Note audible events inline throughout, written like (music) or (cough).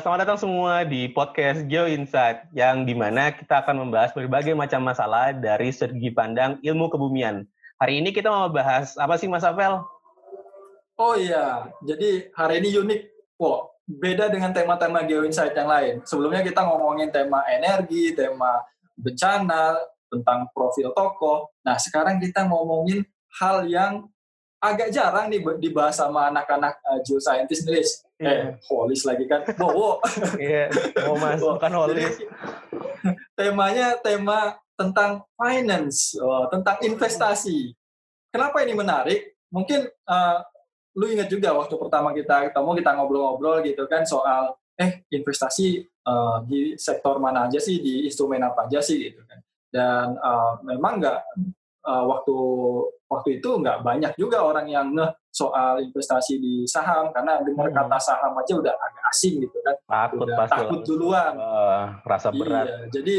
selamat datang semua di podcast Geo Insight yang di mana kita akan membahas berbagai macam masalah dari segi pandang ilmu kebumian. Hari ini kita mau bahas apa sih Mas Apel? Oh iya, jadi hari ini unik. Wow, beda dengan tema-tema Geo Insight yang lain. Sebelumnya kita ngomongin tema energi, tema bencana, tentang profil tokoh. Nah, sekarang kita ngomongin hal yang agak jarang nih dibahas sama anak-anak uh, geoscientist nih, yeah. Eh, holis lagi kan. Bowo. (laughs) Iya, oh mas, bukan holis. temanya tema tentang finance, oh, tentang investasi. Kenapa ini menarik? Mungkin uh, lu ingat juga waktu pertama kita ketemu kita ngobrol-ngobrol gitu kan soal eh investasi uh, di sektor mana aja sih, di instrumen apa aja sih gitu kan. Dan uh, memang nggak uh, waktu waktu itu nggak banyak juga orang yang ngeh soal investasi di saham karena dengar hmm. kata saham aja udah agak asing gitu kan takut udah takut duluan uh, rasa berat iya, jadi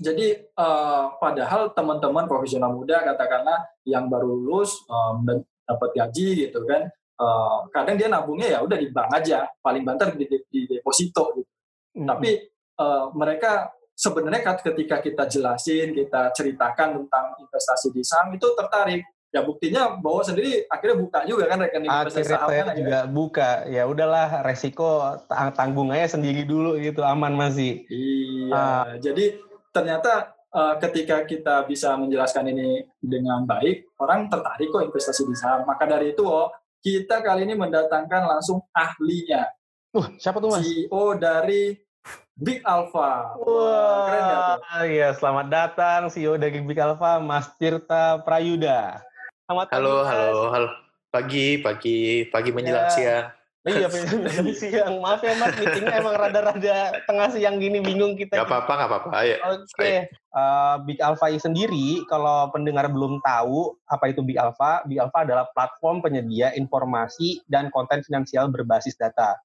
jadi uh, padahal teman-teman profesional muda katakanlah yang baru lulus um, dan dapat gaji gitu kan uh, kadang dia nabungnya ya udah di bank aja paling banter di, di, di deposito gitu. Hmm. tapi uh, mereka sebenarnya ketika kita jelasin, kita ceritakan tentang investasi di saham itu tertarik. Ya buktinya bahwa sendiri akhirnya buka juga kan rekening investasi saham kan juga ya. buka. Ya udahlah resiko tanggung aja sendiri dulu gitu aman masih. Iya. Uh, jadi ternyata uh, ketika kita bisa menjelaskan ini dengan baik, orang tertarik kok investasi di saham. Maka dari itu, oh, kita kali ini mendatangkan langsung ahlinya. Uh, siapa tuh mas? CEO dari Big Alpha. Wah, keren ya Iya, selamat datang CEO dari Big Alpha, Mas Tirta Prayuda. Selamat halo, pagi, halo, halo. Pagi, pagi, pagi menjelang ya. siang. Iya, (laughs) menjelang siang. Maaf ya, Mas, meetingnya emang rada-rada tengah siang gini, bingung kita. Gak apa-apa, gak apa-apa. Oke. Okay. Uh, eh, Big Alpha sendiri, kalau pendengar belum tahu apa itu Big Alpha, Big Alpha adalah platform penyedia informasi dan konten finansial berbasis data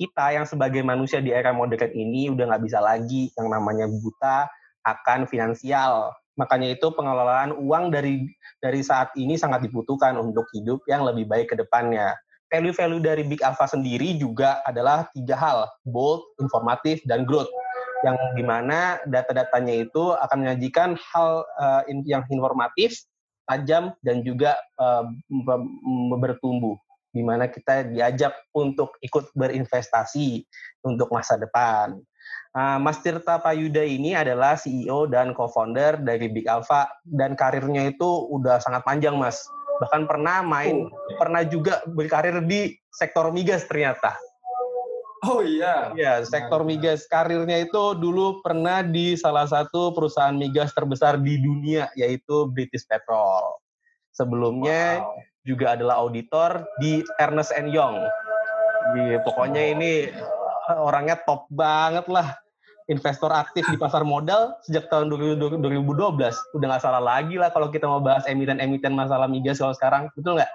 kita yang sebagai manusia di era modern ini udah nggak bisa lagi yang namanya buta akan finansial. Makanya itu pengelolaan uang dari dari saat ini sangat dibutuhkan untuk hidup yang lebih baik ke depannya. Value-value dari Big Alpha sendiri juga adalah tiga hal, bold, informatif, dan growth. Yang di mana data-datanya itu akan menyajikan hal uh, yang informatif, tajam, dan juga uh, bertumbuh di mana kita diajak untuk ikut berinvestasi untuk masa depan. Uh, Mas Tirta Payuda ini adalah CEO dan co-founder dari Big Alpha dan karirnya itu udah sangat panjang, Mas. Bahkan pernah main, oh. pernah juga berkarir di sektor migas ternyata. Oh iya. Iya, sektor migas. Karirnya itu dulu pernah di salah satu perusahaan migas terbesar di dunia, yaitu British Petrol. Sebelumnya wow juga adalah auditor di Ernest Young. Di, pokoknya ini eh, orangnya top banget lah. Investor aktif di pasar modal sejak tahun 2012. Udah nggak salah lagi lah kalau kita mau bahas emiten-emiten masalah migas kalau sekarang. Betul nggak?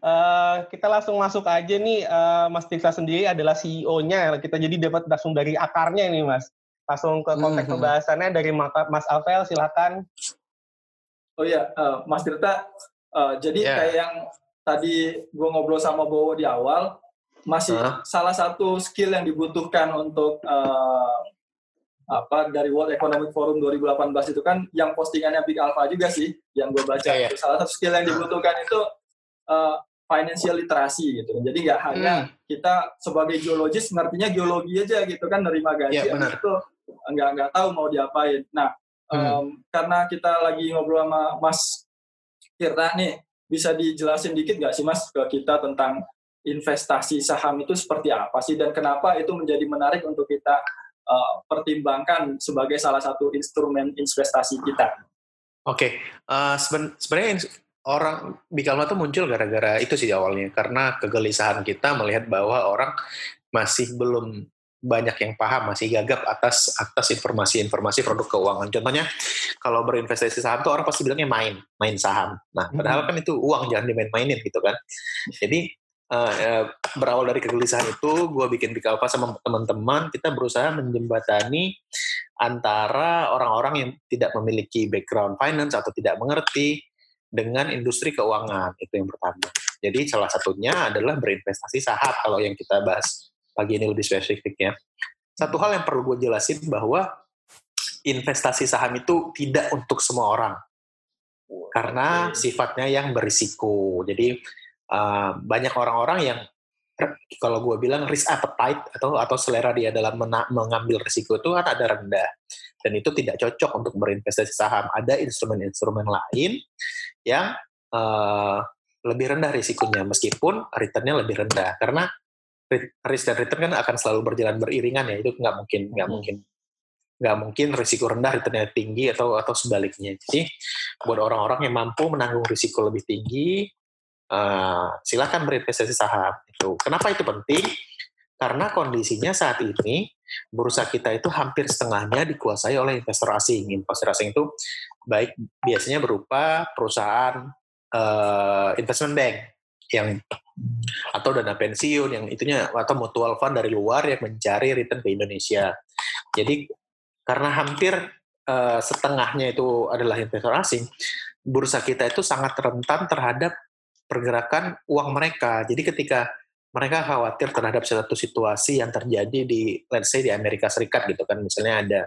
Uh, kita langsung masuk aja nih, uh, Mas Tiksa sendiri adalah CEO-nya. Kita jadi dapat langsung dari akarnya nih, Mas. Langsung ke konteks hmm. pembahasannya dari Mas Alvel, silakan. Oh iya, uh, Mas Tirta, Uh, jadi yeah. kayak yang tadi gue ngobrol sama Bowo di awal, masih uh. salah satu skill yang dibutuhkan untuk uh, apa dari World Economic Forum 2018 itu kan yang postingannya Big Alpha juga sih yang gue baca yeah, yeah. salah satu skill yang dibutuhkan itu uh, financial literasi gitu jadi nggak hanya hmm. kita sebagai geologis ngertinya geologi aja gitu kan nerima gaji yeah, iya, itu nggak nggak tahu mau diapain nah hmm. um, karena kita lagi ngobrol sama Mas Tirta nih bisa dijelasin dikit nggak sih Mas ke kita tentang investasi saham itu seperti apa sih dan kenapa itu menjadi menarik untuk kita uh, pertimbangkan sebagai salah satu instrumen investasi kita? Oke, okay. uh, seben sebenarnya orang Bikalma itu muncul gara-gara itu sih awalnya karena kegelisahan kita melihat bahwa orang masih belum banyak yang paham masih gagap atas atas informasi-informasi produk keuangan. Contohnya kalau berinvestasi saham tuh orang pasti bilangnya main, main saham. Nah, padahal hmm. kan itu uang jangan dimain-mainin gitu kan. Jadi uh, berawal dari kegelisahan itu, gue bikin Bikalpa sama teman-teman, kita berusaha menjembatani antara orang-orang yang tidak memiliki background finance atau tidak mengerti dengan industri keuangan itu yang pertama. Jadi salah satunya adalah berinvestasi saham kalau yang kita bahas pagi ini lebih spesifiknya. Satu hal yang perlu gue jelasin bahwa investasi saham itu tidak untuk semua orang karena sifatnya yang berisiko. Jadi uh, banyak orang-orang yang kalau gue bilang risk appetite atau atau selera dia dalam mena- mengambil risiko itu kan ada rendah dan itu tidak cocok untuk berinvestasi saham. Ada instrumen-instrumen lain yang uh, lebih rendah risikonya meskipun returnnya lebih rendah karena risk dan return kan akan selalu berjalan beriringan ya itu nggak mungkin nggak hmm. mungkin nggak mungkin risiko rendah returnnya tinggi atau atau sebaliknya jadi buat orang-orang yang mampu menanggung risiko lebih tinggi uh, silakan berinvestasi saham itu kenapa itu penting karena kondisinya saat ini bursa kita itu hampir setengahnya dikuasai oleh investor asing. Investor asing itu baik biasanya berupa perusahaan uh, investment bank yang atau dana pensiun yang itunya atau mutual fund dari luar yang mencari return ke Indonesia. Jadi karena hampir uh, setengahnya itu adalah investor asing, bursa kita itu sangat rentan terhadap pergerakan uang mereka. Jadi ketika mereka khawatir terhadap suatu situasi yang terjadi di let's say di Amerika Serikat gitu kan, misalnya ada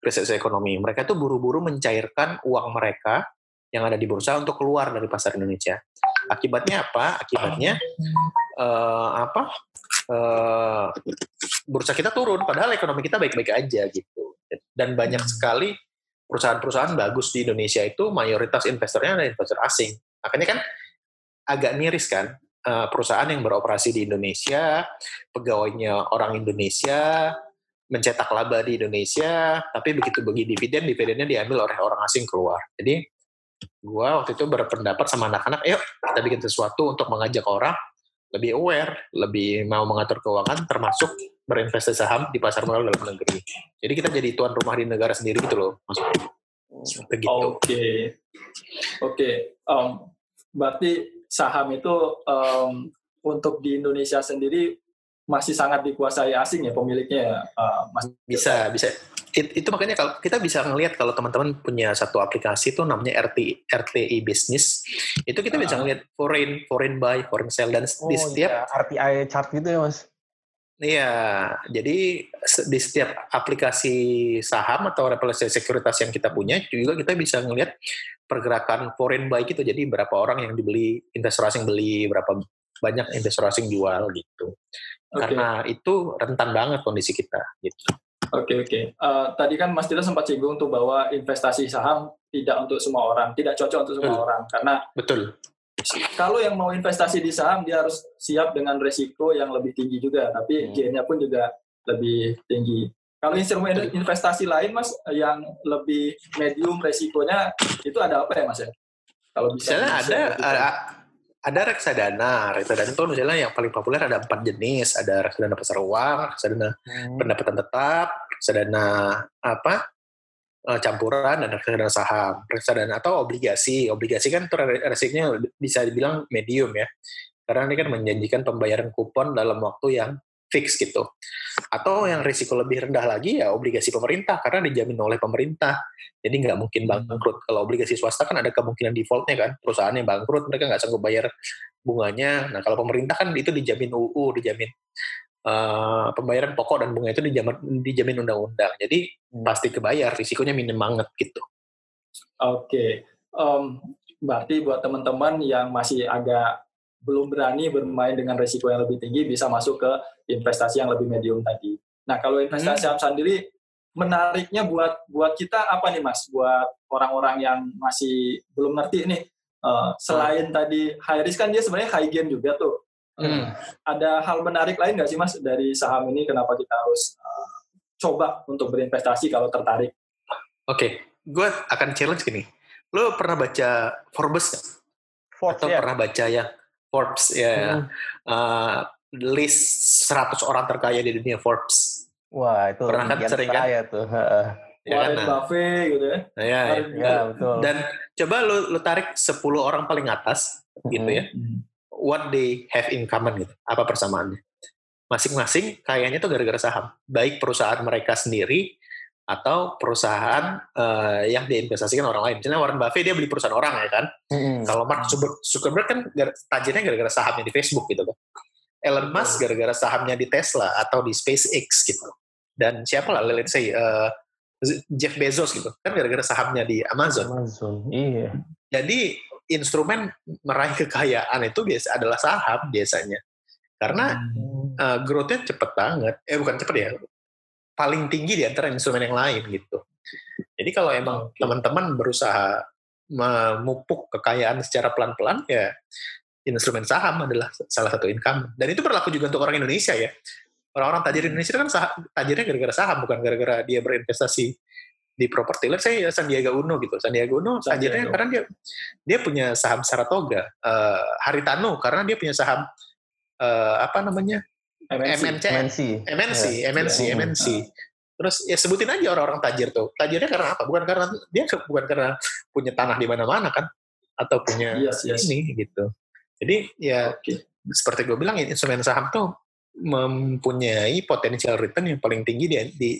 krisis ekonomi, mereka tuh buru-buru mencairkan uang mereka yang ada di bursa untuk keluar dari pasar Indonesia. Akibatnya apa? Akibatnya uh, apa? Uh, bursa kita turun, padahal ekonomi kita baik-baik aja gitu. Dan banyak hmm. sekali perusahaan-perusahaan bagus di Indonesia itu mayoritas investornya adalah investor asing. Makanya kan agak miris kan uh, perusahaan yang beroperasi di Indonesia, pegawainya orang Indonesia, mencetak laba di Indonesia, tapi begitu bagi dividen, dividennya diambil oleh orang asing keluar. Jadi gue waktu itu berpendapat sama anak-anak, yuk kita bikin sesuatu untuk mengajak orang lebih aware, lebih mau mengatur keuangan, termasuk berinvestasi saham di pasar modal dalam negeri. Jadi kita jadi tuan rumah di negara sendiri gitu loh, maksudnya. Begitu. Oke, okay. oke. Okay. Um, berarti saham itu um, untuk di Indonesia sendiri masih sangat dikuasai asing ya pemiliknya uh, masih bisa bisa It, itu makanya kalau kita bisa ngelihat kalau teman-teman punya satu aplikasi itu namanya RT, RTI Business itu kita uh. bisa ngelihat foreign foreign buy foreign sell dan oh, di setiap iya. RTI chart gitu ya mas Iya, jadi di setiap aplikasi saham atau representasi sekuritas yang kita punya juga kita bisa ngelihat pergerakan foreign buy gitu. Jadi berapa orang yang dibeli, investor asing beli, berapa banyak investor asing jual gitu. Okay. Karena itu rentan banget kondisi kita gitu. Oke okay, oke. Okay. Uh, eh, tadi kan Mas Tito sempat singgung tuh bahwa investasi saham tidak untuk semua orang, tidak cocok untuk semua orang karena betul. Kalau yang mau investasi di saham dia harus siap dengan resiko yang lebih tinggi juga, tapi hmm. gainnya pun juga lebih tinggi. Kalau instrumen investasi lain mas yang lebih medium resikonya itu ada apa ya mas ya? Kalau bisa misalnya ada, ada ada reksadana. Reksadana itu misalnya yang paling populer ada empat jenis. Ada reksadana pasar uang, reksadana hmm. pendapatan tetap, reksadana apa eh, campuran dan reksadana saham, reksadana atau obligasi. Obligasi kan itu resikonya bisa dibilang medium ya, karena ini kan menjanjikan pembayaran kupon dalam waktu yang fix gitu. Atau yang risiko lebih rendah lagi ya obligasi pemerintah karena dijamin oleh pemerintah. Jadi nggak mungkin hmm. bangkrut. Kalau obligasi swasta kan ada kemungkinan defaultnya kan. Perusahaan yang bangkrut mereka nggak sanggup bayar bunganya. Nah kalau pemerintah kan itu dijamin UU, dijamin uh, pembayaran pokok dan bunga itu dijamin dijamin undang-undang. Jadi hmm. pasti kebayar, risikonya minim banget gitu. Oke, okay. um, berarti buat teman-teman yang masih agak belum berani bermain dengan risiko yang lebih tinggi bisa masuk ke investasi yang lebih medium tadi. Nah kalau investasi hmm. saham sendiri menariknya buat buat kita apa nih mas? Buat orang-orang yang masih belum ngerti nih. Uh, selain hmm. tadi high risk kan dia sebenarnya high gain juga tuh. Hmm. Ada hal menarik lain nggak sih mas dari saham ini? Kenapa kita harus uh, coba untuk berinvestasi kalau tertarik? Oke, okay. gue akan challenge gini. Lo pernah baca Forbes Forbes Atau ya. pernah baca ya Forbes ya hmm. uh, list 100 orang terkaya di dunia Forbes. Wah itu pernah kan sering kan? tuh. Ya kan? Buffett gitu ya. Ya, ya, ya betul. Dan coba lu, lu tarik 10 orang paling atas hmm. gitu ya. What they have in common gitu. Apa persamaannya? Masing-masing kayaknya tuh gara-gara saham. Baik perusahaan mereka sendiri atau perusahaan uh, yang diinvestasikan orang lain. Misalnya Warren Buffett dia beli perusahaan orang ya kan. Hmm. Kalau Mark Zuckerberg kan tajirnya gara-gara sahamnya di Facebook gitu kan. Elon Musk gara-gara sahamnya di Tesla atau di SpaceX gitu. Dan siapa lah, let's say uh, Jeff Bezos gitu, kan gara-gara sahamnya di Amazon. Amazon, iya. Jadi instrumen meraih kekayaan itu biasa adalah saham biasanya. Karena hmm. uh, growth-nya cepet banget. Eh bukan cepet ya, paling tinggi di antara instrumen yang lain gitu. Jadi kalau emang teman-teman berusaha memupuk kekayaan secara pelan-pelan ya instrumen saham adalah salah satu income. Dan itu berlaku juga untuk orang Indonesia ya. Orang-orang tajir Indonesia kan saham, tajirnya gara-gara saham, bukan gara-gara dia berinvestasi di properti. Let's say Sandiaga Uno gitu. Sandiaga Uno tajirnya karena dia dia punya saham Saratoga. Uh, Haritano karena dia punya saham uh, apa namanya? MNC. MNC. MNC, MNC, MNC. MNC. Terus ya sebutin aja orang-orang tajir tuh. Tajirnya karena apa? Bukan karena dia bukan karena punya tanah di mana-mana kan atau punya yes, yes. ini gitu. Jadi ya okay. seperti gue bilang instrumen saham tuh mempunyai potensial return yang paling tinggi di, di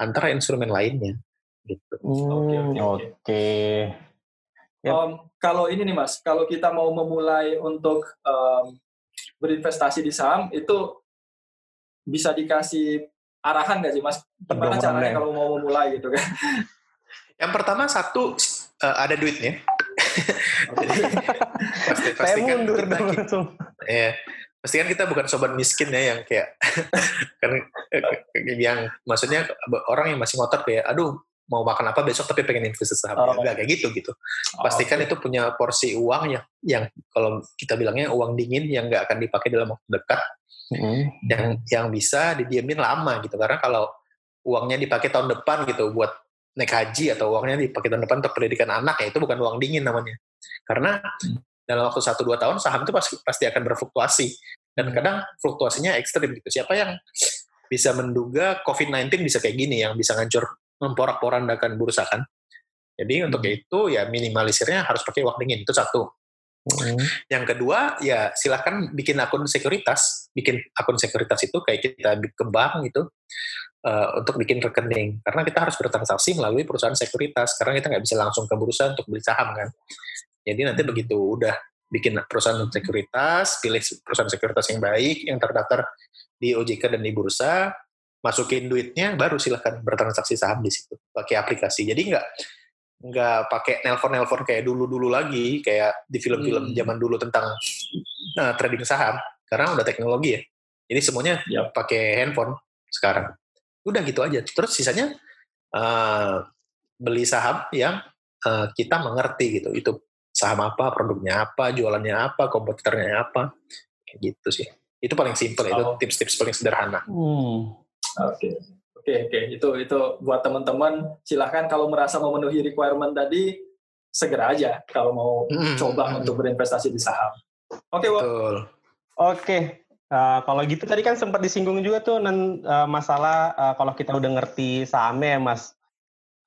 antara instrumen lainnya gitu. Oke. Okay, okay. Yep. Um, kalau ini nih mas, kalau kita mau memulai untuk um, berinvestasi di saham itu bisa dikasih arahan nggak sih mas? Gimana caranya kalau mau memulai gitu kan? Yang pertama satu uh, ada duitnya (laughs) Jadi, pasti, pasti Saya mundur kita, dong langsung. Ya, pastikan kita bukan sobat miskin ya yang kayak (laughs) kan yang maksudnya orang yang masih ngotot kayak aduh mau makan apa besok tapi pengen investasi saham oh. enggak kayak gitu gitu pastikan oh, okay. itu punya porsi uang yang yang kalau kita bilangnya uang dingin yang nggak akan dipakai dalam waktu dekat mm. yang yang bisa didiamin lama gitu karena kalau uangnya dipakai tahun depan gitu buat naik haji atau uangnya dipakai tahun depan untuk pendidikan anak ya itu bukan uang dingin namanya karena dalam waktu satu dua tahun saham itu pasti pasti akan berfluktuasi dan hmm. kadang fluktuasinya ekstrim gitu siapa yang bisa menduga COVID-19 bisa kayak gini yang bisa ngancur memporak-porandakan bursa kan jadi untuk hmm. itu ya minimalisirnya harus pakai uang dingin itu satu Hmm. Yang kedua, ya silahkan bikin akun sekuritas. Bikin akun sekuritas itu kayak kita ke bank gitu uh, untuk bikin rekening. Karena kita harus bertransaksi melalui perusahaan sekuritas. Karena kita nggak bisa langsung ke bursa untuk beli saham kan. Jadi nanti hmm. begitu udah bikin perusahaan sekuritas, pilih perusahaan sekuritas yang baik, yang terdaftar di OJK dan di bursa, masukin duitnya, baru silahkan bertransaksi saham di situ pakai aplikasi. Jadi nggak nggak pakai nelpon-nelpon kayak dulu-dulu lagi, kayak di film-film hmm. zaman dulu tentang uh, trading saham. Karena udah teknologi ya. Jadi semuanya ya pakai handphone sekarang. Udah gitu aja. Terus sisanya uh, beli saham yang uh, kita mengerti gitu. Itu saham apa, produknya apa, jualannya apa, kompetitornya apa. Kayak gitu sih. Itu paling simple, oh. itu tips-tips paling sederhana. Hmm. Oke. Okay. Oke, oke. Itu itu buat teman-teman silahkan kalau merasa memenuhi requirement tadi segera aja kalau mau hmm. coba untuk berinvestasi di saham. Oke, okay, Oke. Okay. Uh, kalau gitu tadi kan sempat disinggung juga tuh uh, masalah uh, kalau kita udah ngerti sahamnya ya Mas.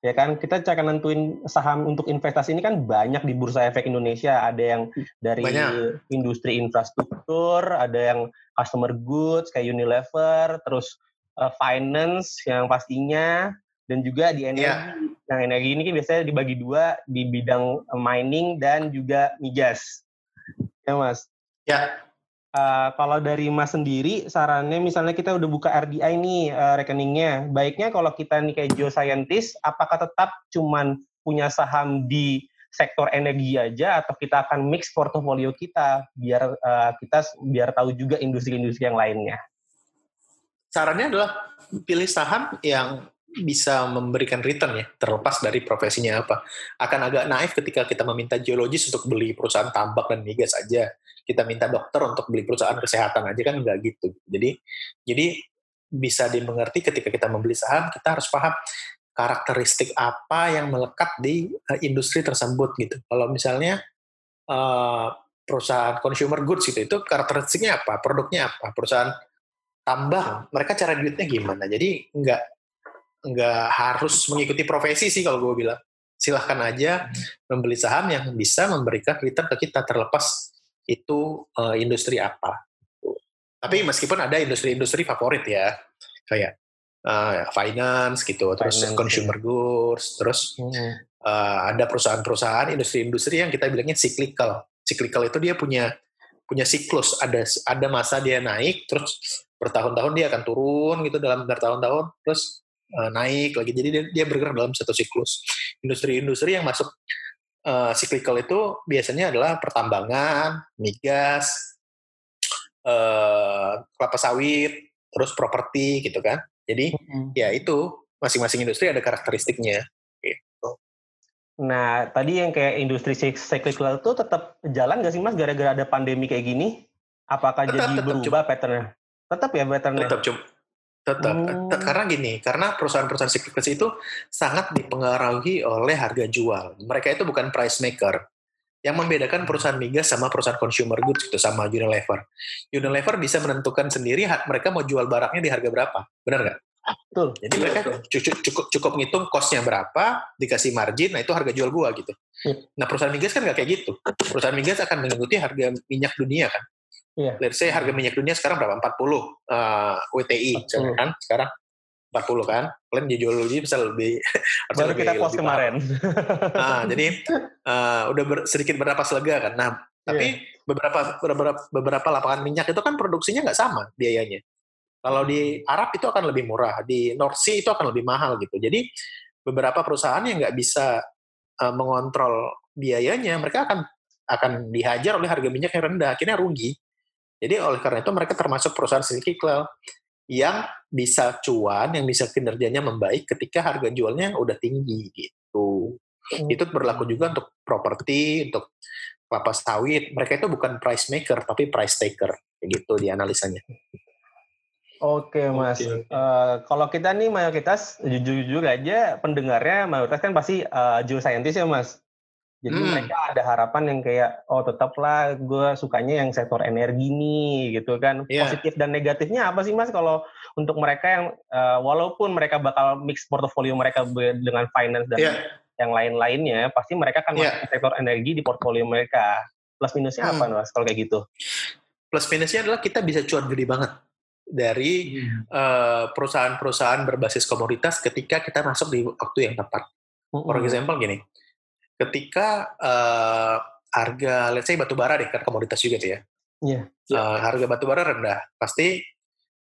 Ya kan kita cara nentuin saham untuk investasi ini kan banyak di Bursa Efek Indonesia. Ada yang dari banyak. industri infrastruktur, ada yang customer goods kayak Unilever, terus uh, finance yang pastinya dan juga di energi. Yeah. Yang energi ini kan biasanya dibagi dua di bidang mining dan juga migas. Ya Mas. Ya. Yeah. Uh, kalau dari Mas sendiri, sarannya misalnya kita udah buka RDI nih uh, rekeningnya, baiknya kalau kita nih kayak geoscientist, apakah tetap cuman punya saham di sektor energi aja atau kita akan mix portofolio kita biar uh, kita biar tahu juga industri-industri yang lainnya? Sarannya adalah pilih saham yang bisa memberikan return ya, terlepas dari profesinya apa. Akan agak naif ketika kita meminta geologis untuk beli perusahaan tambak dan migas aja. Kita minta dokter untuk beli perusahaan kesehatan aja kan nggak gitu. Jadi jadi bisa dimengerti ketika kita membeli saham, kita harus paham karakteristik apa yang melekat di uh, industri tersebut gitu. Kalau misalnya uh, perusahaan consumer goods gitu, itu karakteristiknya apa, produknya apa, perusahaan tambah mereka cara duitnya gimana jadi nggak nggak harus mengikuti profesi sih kalau gue bilang silahkan aja hmm. membeli saham yang bisa memberikan return ke kita terlepas itu uh, industri apa tapi meskipun ada industri-industri favorit ya kayak uh, finance gitu terus finance, consumer ya. goods terus hmm. uh, ada perusahaan-perusahaan industri-industri yang kita bilangnya cyclical cyclical itu dia punya punya siklus ada ada masa dia naik terus bertahun-tahun dia akan turun gitu dalam bertahun-tahun terus uh, naik lagi jadi dia, dia bergerak dalam satu siklus industri-industri yang masuk uh, cyclical itu biasanya adalah pertambangan migas uh, kelapa sawit terus properti gitu kan jadi mm-hmm. ya itu masing-masing industri ada karakteristiknya. Nah, tadi yang kayak industri cyclical itu tetap jalan nggak sih Mas gara-gara ada pandemi kayak gini? Apakah tetap, jadi tetap, berubah cuma, patternnya? Tetap ya patternnya? Tetap, cuma, tetap. Hmm. Karena gini, karena perusahaan-perusahaan cyclical itu sangat dipengaruhi oleh harga jual. Mereka itu bukan price maker. Yang membedakan perusahaan migas sama perusahaan consumer goods itu sama Unilever. Unilever bisa menentukan sendiri mereka mau jual barangnya di harga berapa. Benar nggak? Betul. Jadi iya, mereka cukup cukup cukup ngitung costnya berapa, dikasih margin, nah itu harga jual gua gitu. Hmm. Nah perusahaan migas kan nggak kayak gitu. Perusahaan migas akan mengikuti harga minyak dunia kan. Iya. Let's say harga minyak dunia sekarang berapa? 40 uh, WTI 40. kan sekarang 40 kan. Kalian dijual lebih bisa lebih Baru lebih, kita post kemarin. nah, jadi uh, udah ber, sedikit berapa lega kan. Nah, tapi yeah. beberapa beberapa beberapa lapangan minyak itu kan produksinya nggak sama biayanya. Kalau di Arab itu akan lebih murah, di North Sea itu akan lebih mahal gitu. Jadi beberapa perusahaan yang nggak bisa uh, mengontrol biayanya, mereka akan akan dihajar oleh harga minyak yang rendah, akhirnya rugi. Jadi oleh karena itu mereka termasuk perusahaan cyclical yang bisa cuan, yang bisa kinerjanya membaik ketika harga jualnya udah tinggi gitu. Hmm. Itu berlaku juga untuk properti, untuk kelapa sawit. Mereka itu bukan price maker tapi price taker, gitu di analisanya. Oke mas, okay, okay. Uh, eh, kalau kita nih mayoritas jujur-jujur aja pendengarnya mayoritas kan pasti uh, geoscientist ya mas. Jadi hmm. mereka ada harapan yang kayak oh tetaplah gue sukanya yang sektor energi nih gitu kan. Yeah. Positif dan negatifnya apa sih mas kalau untuk mereka yang uh, walaupun mereka bakal mix portofolio mereka dengan finance dan yeah. yang lain-lainnya, pasti mereka kan yeah. masuk sektor energi di portfolio mereka. Plus minusnya hmm. apa mas kalau kayak gitu? Plus minusnya adalah kita bisa cuan gede banget dari hmm. uh, perusahaan-perusahaan berbasis komoditas ketika kita masuk di waktu yang tepat. For example gini, ketika uh, harga, let's say batu bara deh kan komoditas juga tuh ya. Yeah. Yeah. Uh, harga batu bara rendah, pasti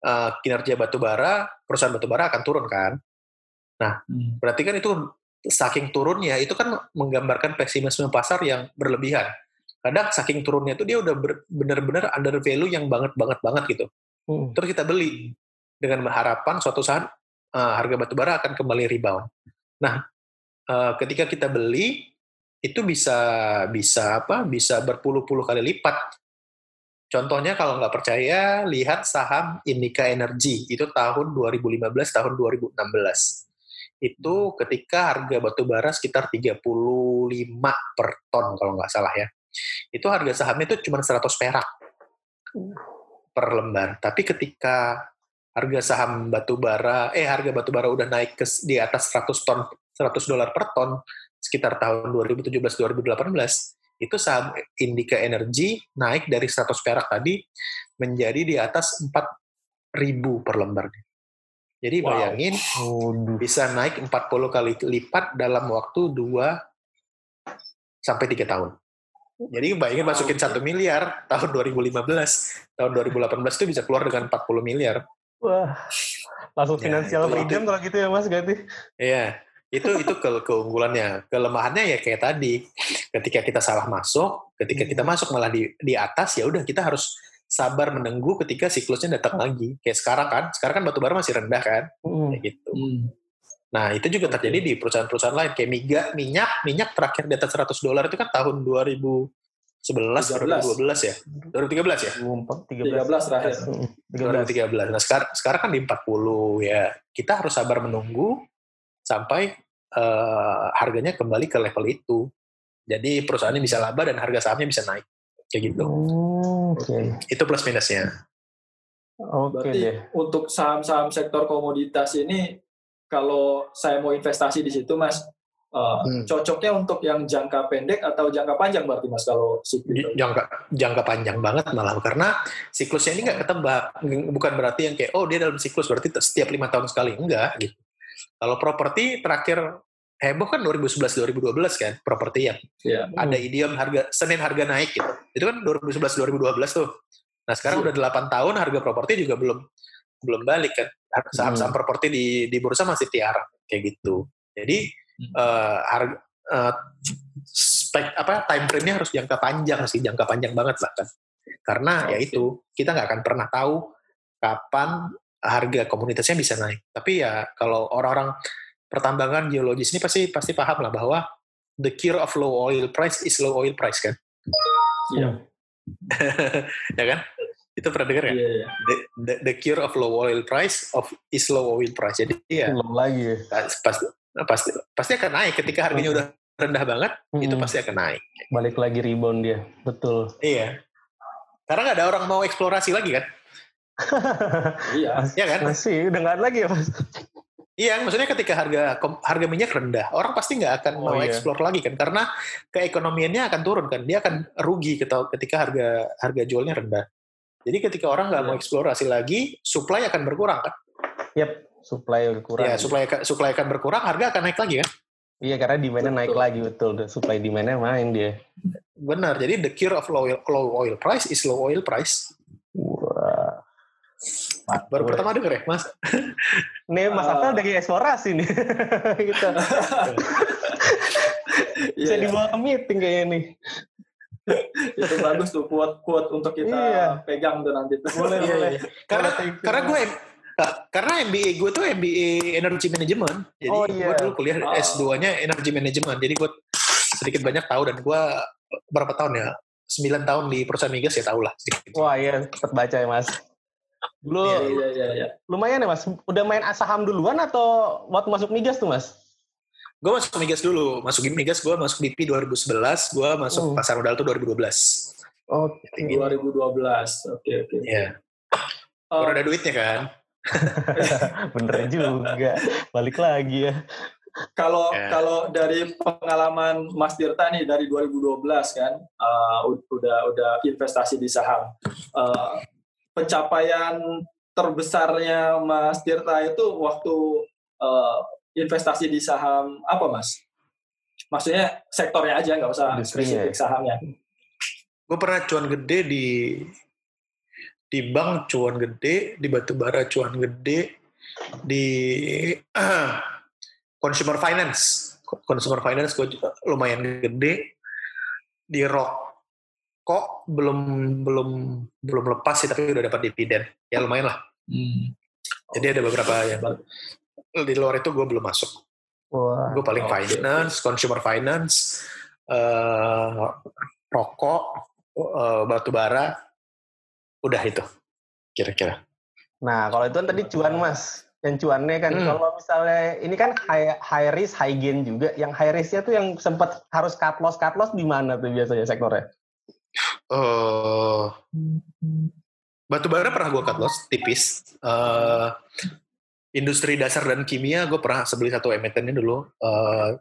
uh, kinerja batu bara, perusahaan batu bara akan turun kan. Nah, hmm. berarti kan itu saking turunnya itu kan menggambarkan pesimisme pasar yang berlebihan. Kadang saking turunnya itu dia udah benar-benar under value yang banget banget banget gitu. Hmm. Terus kita beli dengan harapan suatu saat uh, harga batu bara akan kembali rebound. Nah, uh, ketika kita beli itu bisa bisa apa? Bisa berpuluh-puluh kali lipat. Contohnya kalau nggak percaya, lihat saham Indika Energy itu tahun 2015 tahun 2016. Itu ketika harga batu bara sekitar 35 per ton kalau nggak salah ya. Itu harga sahamnya itu cuma 100 perak. Per lembar. Tapi ketika harga saham batu bara, eh harga batu bara udah naik ke di atas 100 ton, 100 dolar per ton sekitar tahun 2017-2018, itu saham Indika Energy naik dari 100 perak tadi menjadi di atas 4.000 per lembar. Jadi bayangin wow. bisa naik 40 kali lipat dalam waktu 2 sampai 3 tahun. Jadi bayangin masukin satu miliar tahun 2015, tahun 2018 itu bisa keluar dengan 40 miliar. Wah, langsung ya, finansial freedom kalau gitu ya Mas ganti. Iya, itu itu ke keunggulannya. Kelemahannya ya kayak tadi, ketika kita salah masuk, ketika kita hmm. masuk malah di di atas ya udah kita harus sabar menunggu ketika siklusnya datang lagi. Kayak sekarang kan, sekarang kan batu bara masih rendah kan, hmm. kayak gitu. Hmm. Nah, itu juga terjadi di perusahaan-perusahaan lain kayak minyak, minyak, minyak terakhir di atas 100 dolar itu kan tahun 2011 atau 2012 ya? 2013 ya? 2013 terakhir. 2013. Nah, sekarang sekarang kan di 40 ya. Kita harus sabar menunggu sampai uh, harganya kembali ke level itu. Jadi perusahaannya bisa laba dan harga sahamnya bisa naik. Kayak gitu. Oh, Oke. Okay. Itu plus minusnya. Oke okay, Berarti untuk saham-saham sektor komoditas ini kalau saya mau investasi di situ, Mas, uh, hmm. cocoknya untuk yang jangka pendek atau jangka panjang berarti, Mas, kalau siklus? Jangka jangka panjang banget malah karena siklusnya ini nggak ketebak. Bukan berarti yang kayak oh dia dalam siklus berarti setiap lima tahun sekali enggak gitu. Kalau properti terakhir heboh kan 2011 2012 kan properti yang yeah. ada idiom harga Senin harga naik gitu. Itu kan 2011 2012 tuh. Nah, sekarang yeah. udah 8 tahun harga properti juga belum belum balik kan. Saham-saham hmm. properti di di bursa masih tiara kayak gitu. Jadi hmm. uh, harga uh, spek apa time frame-nya harus jangka panjang sih, jangka panjang banget bahkan. Karena ya itu kita nggak akan pernah tahu kapan harga komunitasnya bisa naik. Tapi ya kalau orang-orang pertambangan geologis ini pasti pasti paham lah bahwa the cure of low oil price is low oil price kan. Iya. (laughs) ya kan? Itu pernah dengar ya? Yeah, yeah. The, the, the cure of low oil price of is low oil price. Jadi ya. Belum lagi. Ya. Pasti pasti pasti akan naik ketika harganya udah rendah banget, hmm. itu pasti akan naik. Balik lagi rebound dia, betul. Iya. Karena nggak ada orang mau eksplorasi lagi kan? (laughs) iya. Iya kan? Masih, udah nggak lagi ya mas. Iya, maksudnya ketika harga harga minyak rendah, orang pasti nggak akan oh, mau iya. eksplor lagi kan, karena keekonomiannya akan turun kan, dia akan rugi ketika harga harga jualnya rendah. Jadi ketika orang nggak mau iya. eksplorasi lagi, supply akan berkurang kan? Yap, supply berkurang. Iya, supply supply akan berkurang, harga akan naik lagi kan? Iya, karena demand naik lagi betul, supply demand-nya main dia. Benar, jadi the cure of low oil, low oil price is low oil price. Wah. Baru pertama denger ya, Mas? Nih, Mas uh, Apel dari eksplorasi nih. (laughs) gitu. (laughs) Bisa iya, dibawa ke meeting kayaknya nih. (laughs) itu bagus tuh kuat kuat untuk kita iya. pegang tuh nanti (laughs) boleh iya, boleh iya. karena karena gue karena MBA gue tuh MBA Energy Management jadi oh, iya. gue dulu kuliah oh. S2-nya Energy Management jadi gue sedikit banyak tahu dan gue berapa tahun ya 9 tahun di perusahaan migas ya tau lah wah iya sempat baca ya mas Dulu iya, iya, iya, iya. lumayan ya mas. Udah main saham duluan atau waktu masuk migas tuh mas? Gue masuk migas dulu. Masuk migas gue masuk BP 2011. Gue masuk uh. pasar modal tuh 2012. Oh, gitu. 2012. Oke okay, oke. Okay. Iya. Uh, Udah ada duitnya kan? (laughs) Bener juga. Balik lagi ya. Kalau yeah. kalau dari pengalaman Mas Tirta nih dari 2012 kan uh, udah udah investasi di saham. Uh, pencapaian terbesarnya Mas Tirta itu waktu uh, investasi di saham apa Mas? Maksudnya sektornya aja nggak usah spesifik sahamnya. Gue pernah cuan gede di di bank cuan gede, di batubara cuan gede, di uh, (clears throat) consumer finance, consumer finance gue lumayan gede, di rock kok belum belum belum lepas sih tapi udah dapat dividen ya lumayan lah hmm. jadi ada beberapa ya di luar itu gue belum masuk wow. gue paling okay. finance consumer finance uh, rokok uh, batu bara udah itu kira-kira nah kalau itu kan tadi cuan mas yang cuannya kan hmm. kalau misalnya ini kan high, high risk high gain juga yang high risknya tuh yang sempat harus cut loss cut loss di mana tuh biasanya sektornya Uh, batu bara pernah gue cut loss tipis. Uh, industri dasar dan kimia gue pernah sebeli satu emitennya dulu. Uh,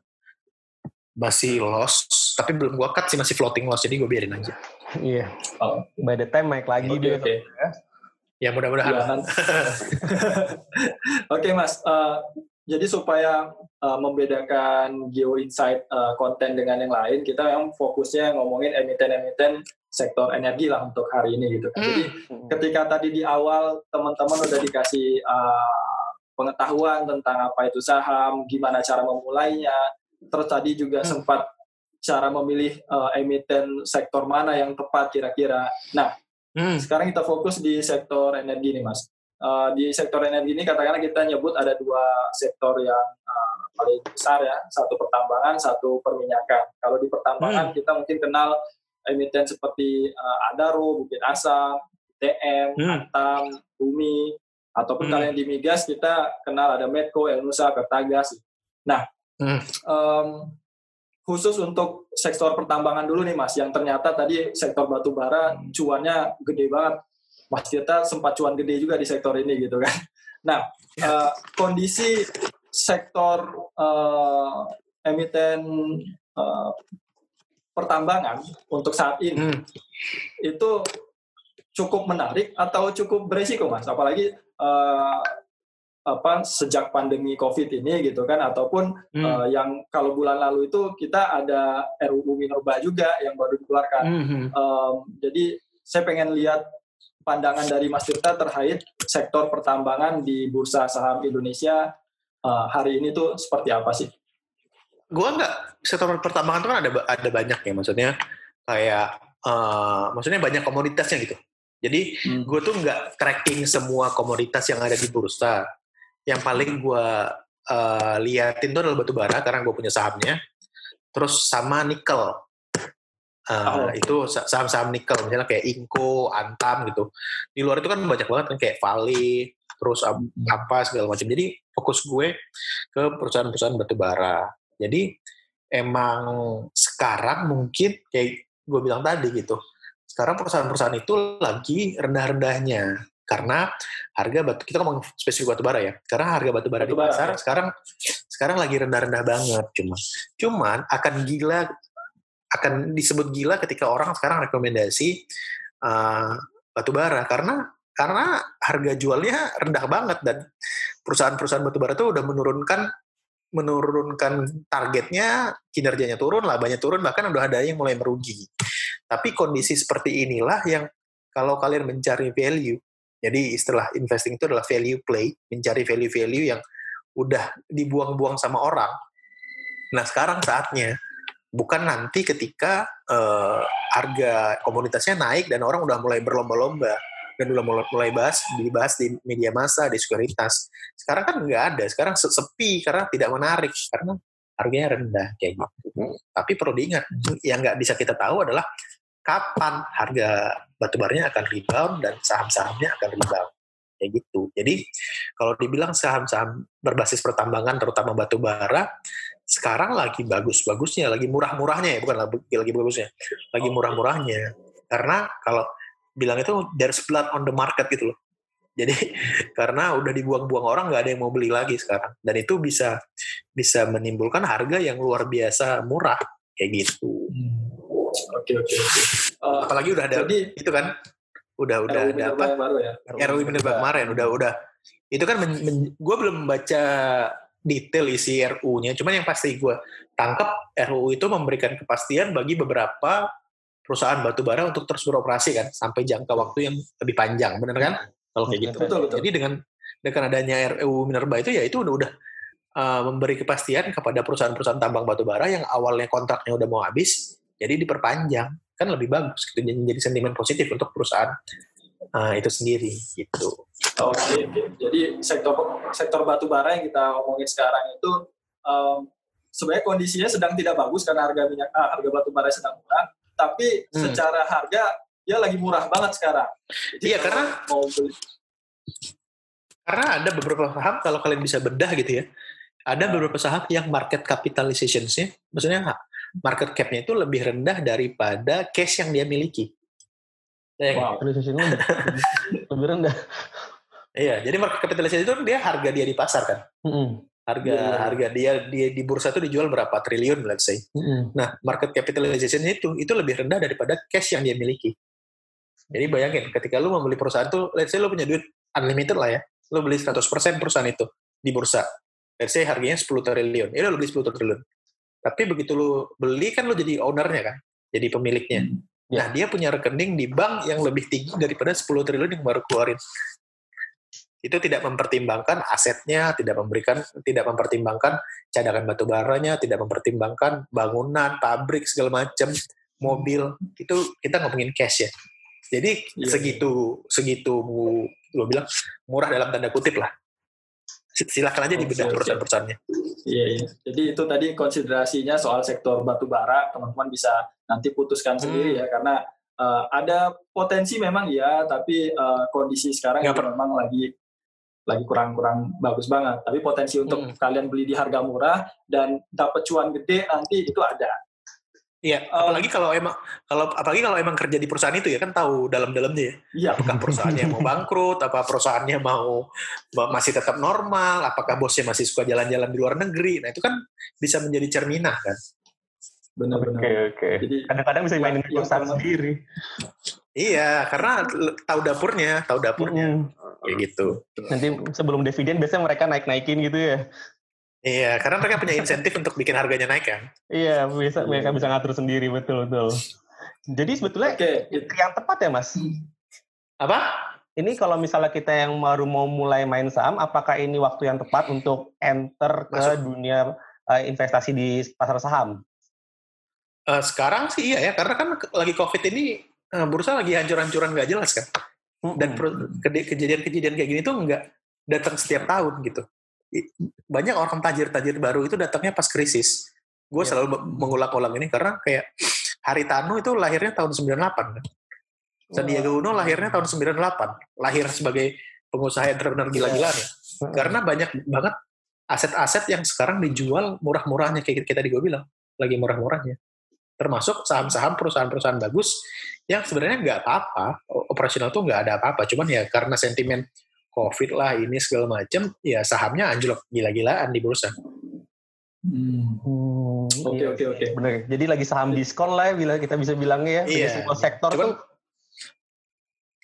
masih loss, tapi belum gue cut sih masih floating loss, jadi gue biarin aja. Iya. Oh. By the time naik lagi okay, dia. Okay. Ya mudah-mudahan. Ya, (laughs) Oke okay, mas, uh, jadi supaya uh, membedakan Geo Insight uh, konten dengan yang lain, kita yang fokusnya ngomongin emiten-emiten sektor energi lah untuk hari ini gitu kan. Jadi hmm. ketika tadi di awal teman-teman udah dikasih uh, pengetahuan tentang apa itu saham, gimana cara memulainya, terus tadi juga hmm. sempat cara memilih uh, emiten sektor mana yang tepat kira-kira. Nah, hmm. sekarang kita fokus di sektor energi nih mas. Uh, di sektor energi ini katakanlah kita nyebut ada dua sektor yang uh, paling besar ya, satu pertambangan, satu perminyakan. Kalau di pertambangan hmm. kita mungkin kenal emiten seperti uh, Adaro, Bukit Asam, TM, hmm. Antam, Bumi, ataupun hmm. kalian di migas kita kenal ada Medco, Elnusa, Pertagas. Nah, hmm. um, khusus untuk sektor pertambangan dulu nih Mas, yang ternyata tadi sektor batu bara hmm. cuannya gede banget Mas Tirta sempat cuan gede juga di sektor ini gitu kan. (laughs) Nah, uh, kondisi sektor uh, emiten uh, pertambangan untuk saat ini hmm. itu cukup menarik atau cukup beresiko mas apalagi uh, apa sejak pandemi COVID ini gitu kan ataupun hmm. uh, yang kalau bulan lalu itu kita ada RUU Minerba juga yang baru dikeluarkan. Hmm. Um, jadi saya pengen lihat pandangan dari Mas Tirta terkait sektor pertambangan di bursa saham Indonesia uh, hari ini tuh seperti apa sih? Gua nggak sektor pertambangan itu kan ada ada banyak ya maksudnya kayak uh, maksudnya banyak komoditasnya gitu. Jadi hmm. gue tuh nggak tracking semua komoditas yang ada di bursa. Yang paling gue uh, liatin tuh adalah batu bara karena gue punya sahamnya. Terus sama nikel. Uh, oh. itu saham-saham nikel misalnya kayak Inco, Antam gitu. Di luar itu kan banyak banget kan kayak Vale terus hmm. apa segala macam. Jadi fokus gue ke perusahaan-perusahaan batu bara. Jadi emang sekarang mungkin kayak gue bilang tadi gitu sekarang perusahaan-perusahaan itu lagi rendah-rendahnya. Karena harga batu kita ngomong spesifik batu bara ya. Karena harga batu bara batu di pasar ya. sekarang sekarang lagi rendah-rendah banget cuma cuman akan gila akan disebut gila ketika orang sekarang rekomendasi uh, batu bara. Karena karena harga jualnya rendah banget dan perusahaan-perusahaan batu bara itu udah menurunkan menurunkan targetnya kinerjanya turun labanya turun bahkan udah ada yang mulai merugi tapi kondisi seperti inilah yang kalau kalian mencari value jadi istilah investing itu adalah value play, mencari value-value yang udah dibuang-buang sama orang. Nah sekarang saatnya, bukan nanti ketika uh, harga komunitasnya naik dan orang udah mulai berlomba-lomba dan udah mulai, mulai bahas dibahas di media massa, di sekuritas. Sekarang kan nggak ada, sekarang sepi karena tidak menarik karena harganya rendah kayak gitu. Tapi perlu diingat, yang nggak bisa kita tahu adalah kapan harga batubaranya akan rebound dan saham-sahamnya akan rebound kayak gitu. Jadi kalau dibilang saham-saham berbasis pertambangan terutama batu bara sekarang lagi bagus-bagusnya, lagi murah-murahnya ya, bukan lagi bagusnya, lagi murah-murahnya. Karena kalau bilang itu there's blood on the market gitu loh. Jadi (laughs) karena udah dibuang-buang orang nggak ada yang mau beli lagi sekarang dan itu bisa bisa menimbulkan harga yang luar biasa murah kayak gitu. Hmm. Oke oke oke. Uh, Apalagi udah ada jadi, itu kan udah udah ada apa? Baru ya. RUU Minerba kemarin udah udah itu kan gue belum baca detail isi RU-nya, cuman yang pasti gue tangkap RUU itu memberikan kepastian bagi beberapa perusahaan batu bara untuk terus beroperasi kan sampai jangka waktu yang lebih panjang, benar kan? Kalau kayak gitu. Betul, betul. Jadi dengan dengan adanya RUU Minerba itu ya itu udah udah uh, memberi kepastian kepada perusahaan-perusahaan tambang batu bara yang awalnya kontraknya udah mau habis jadi diperpanjang kan lebih bagus gitu jadi sentimen positif untuk perusahaan uh, itu sendiri gitu. Oke, okay, okay. jadi sektor sektor batu bara yang kita omongin sekarang itu um, sebenarnya kondisinya sedang tidak bagus karena harga minyak uh, harga batu bara sedang murah, tapi hmm. secara harga dia lagi murah banget sekarang. Jadi iya karena mau beli karena ada beberapa saham kalau kalian bisa bedah gitu ya, ada nah. beberapa saham yang market capitalization-nya, maksudnya market cap-nya itu lebih rendah daripada cash yang dia miliki. Ya, wow, capitalization (laughs) lebih rendah. Iya, jadi market capitalization itu dia harga dia di pasar kan. Mm -hmm. Harga yeah. Iya. harga dia dia di bursa itu dijual berapa triliun let's say. Mm -hmm. Nah, market capitalization itu itu lebih rendah daripada cash yang dia miliki. Jadi bayangin ketika lu membeli perusahaan tuh let's say lu punya duit unlimited lah ya. Lu beli 100% perusahaan itu di bursa. Let's say harganya 10 triliun. Ya lu beli 10 triliun. Tapi begitu lu beli kan lu jadi ownernya kan, jadi pemiliknya. Hmm. Ya. Nah dia punya rekening di bank yang lebih tinggi daripada 10 triliun yang baru keluarin. Itu tidak mempertimbangkan asetnya, tidak memberikan, tidak mempertimbangkan cadangan batu baranya, tidak mempertimbangkan bangunan, pabrik segala macam, mobil. Itu kita ngomongin cash ya. Jadi ya, segitu segitu lo bilang murah dalam tanda kutip lah silahkan aja dibedah okay, perusahaan-perusahaannya. Iya, iya. Jadi itu tadi konsiderasinya soal sektor batu bara, teman-teman bisa nanti putuskan hmm. sendiri ya, karena uh, ada potensi memang ya, tapi uh, kondisi sekarang ya, memang lagi lagi kurang-kurang bagus banget. Tapi potensi untuk hmm. kalian beli di harga murah dan dapat cuan gede nanti itu ada. Iya, apalagi kalau emang kalau apalagi kalau emang kerja di perusahaan itu ya kan tahu dalam-dalamnya ya. Iya. Apakah perusahaannya mau bangkrut, apa perusahaannya mau masih tetap normal, apakah bosnya masih suka jalan-jalan di luar negeri. Nah, itu kan bisa menjadi cerminah kan. Benar-benar. Oke, oke. Jadi kadang-kadang bisa mainin perusahaan sendiri. Iya, karena tahu dapurnya, tahu dapurnya. Hmm. kayak gitu. Nanti sebelum dividen biasanya mereka naik-naikin gitu ya. Iya, karena mereka punya insentif untuk bikin harganya naik kan. Iya, bisa mereka bisa ngatur sendiri betul betul. Jadi sebetulnya okay. yang tepat ya mas. Apa? Ini kalau misalnya kita yang baru mau mulai main saham, apakah ini waktu yang tepat untuk enter ke Masuk. dunia uh, investasi di pasar saham? Uh, sekarang sih iya ya, karena kan lagi COVID ini uh, bursa lagi hancur-hancuran nggak jelas kan. Dan kejadian-kejadian kayak gini tuh nggak datang setiap tahun gitu. Banyak orang tajir-tajir baru itu datangnya pas krisis. Gue yeah. selalu mengulang-ulang ini karena kayak Haritano itu lahirnya tahun 98 kan. Sandiaga Uno lahirnya tahun 98, lahir sebagai pengusaha entrepreneur gila-gilaan ya. Karena banyak banget aset-aset yang sekarang dijual murah-murahnya kayak kita tadi gue bilang, lagi murah-murahnya. Termasuk saham-saham perusahaan-perusahaan bagus yang sebenarnya nggak apa-apa, operasional tuh nggak ada apa-apa, cuman ya karena sentimen COVID lah ini segala macam, ya sahamnya anjlok gila-gilaan di bursa. Hmm. Oke oke oke. Benar. Jadi lagi saham diskon lah ya, bila kita bisa bilangnya ya. Iya. Semua sektor Cuman, tuh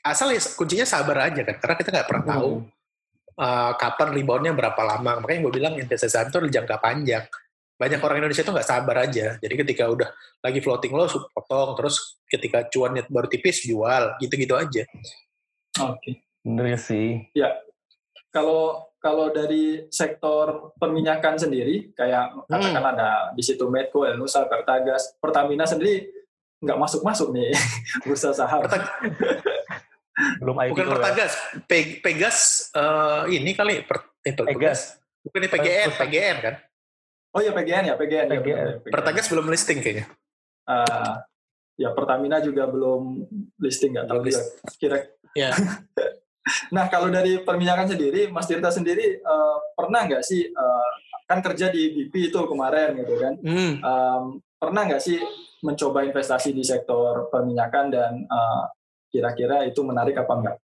asal ya kuncinya sabar aja kan karena kita nggak pernah tahu uh, kapan reboundnya berapa lama makanya gue bilang investasi saham itu jangka panjang banyak orang Indonesia itu nggak sabar aja jadi ketika udah lagi floating low potong terus ketika cuannya baru tipis jual gitu-gitu aja oke okay. Bener sih ya kalau kalau dari sektor perminyakan sendiri kayak katakan hmm. ada di situ Medco, Nusa, Pertagas, Pertamina sendiri nggak masuk masuk nih (laughs) bursa saham. Belum IPO Bukan Pertagas, ya. Pegas uh, ini kali per, itu Pegas. Bukan ini PGN, PGN kan? Oh iya PGN ya, PGN. PGN. Ya, PGN. Pertagas belum listing kayaknya. Uh, ya Pertamina juga belum listing nggak tahu ya. Kira. Ya. (laughs) nah kalau dari perminyakan sendiri, Mas Tirta sendiri uh, pernah nggak sih uh, kan kerja di BP itu kemarin gitu kan? Hmm. Um, pernah nggak sih mencoba investasi di sektor perminyakan dan uh, Kira-kira itu menarik apa enggak?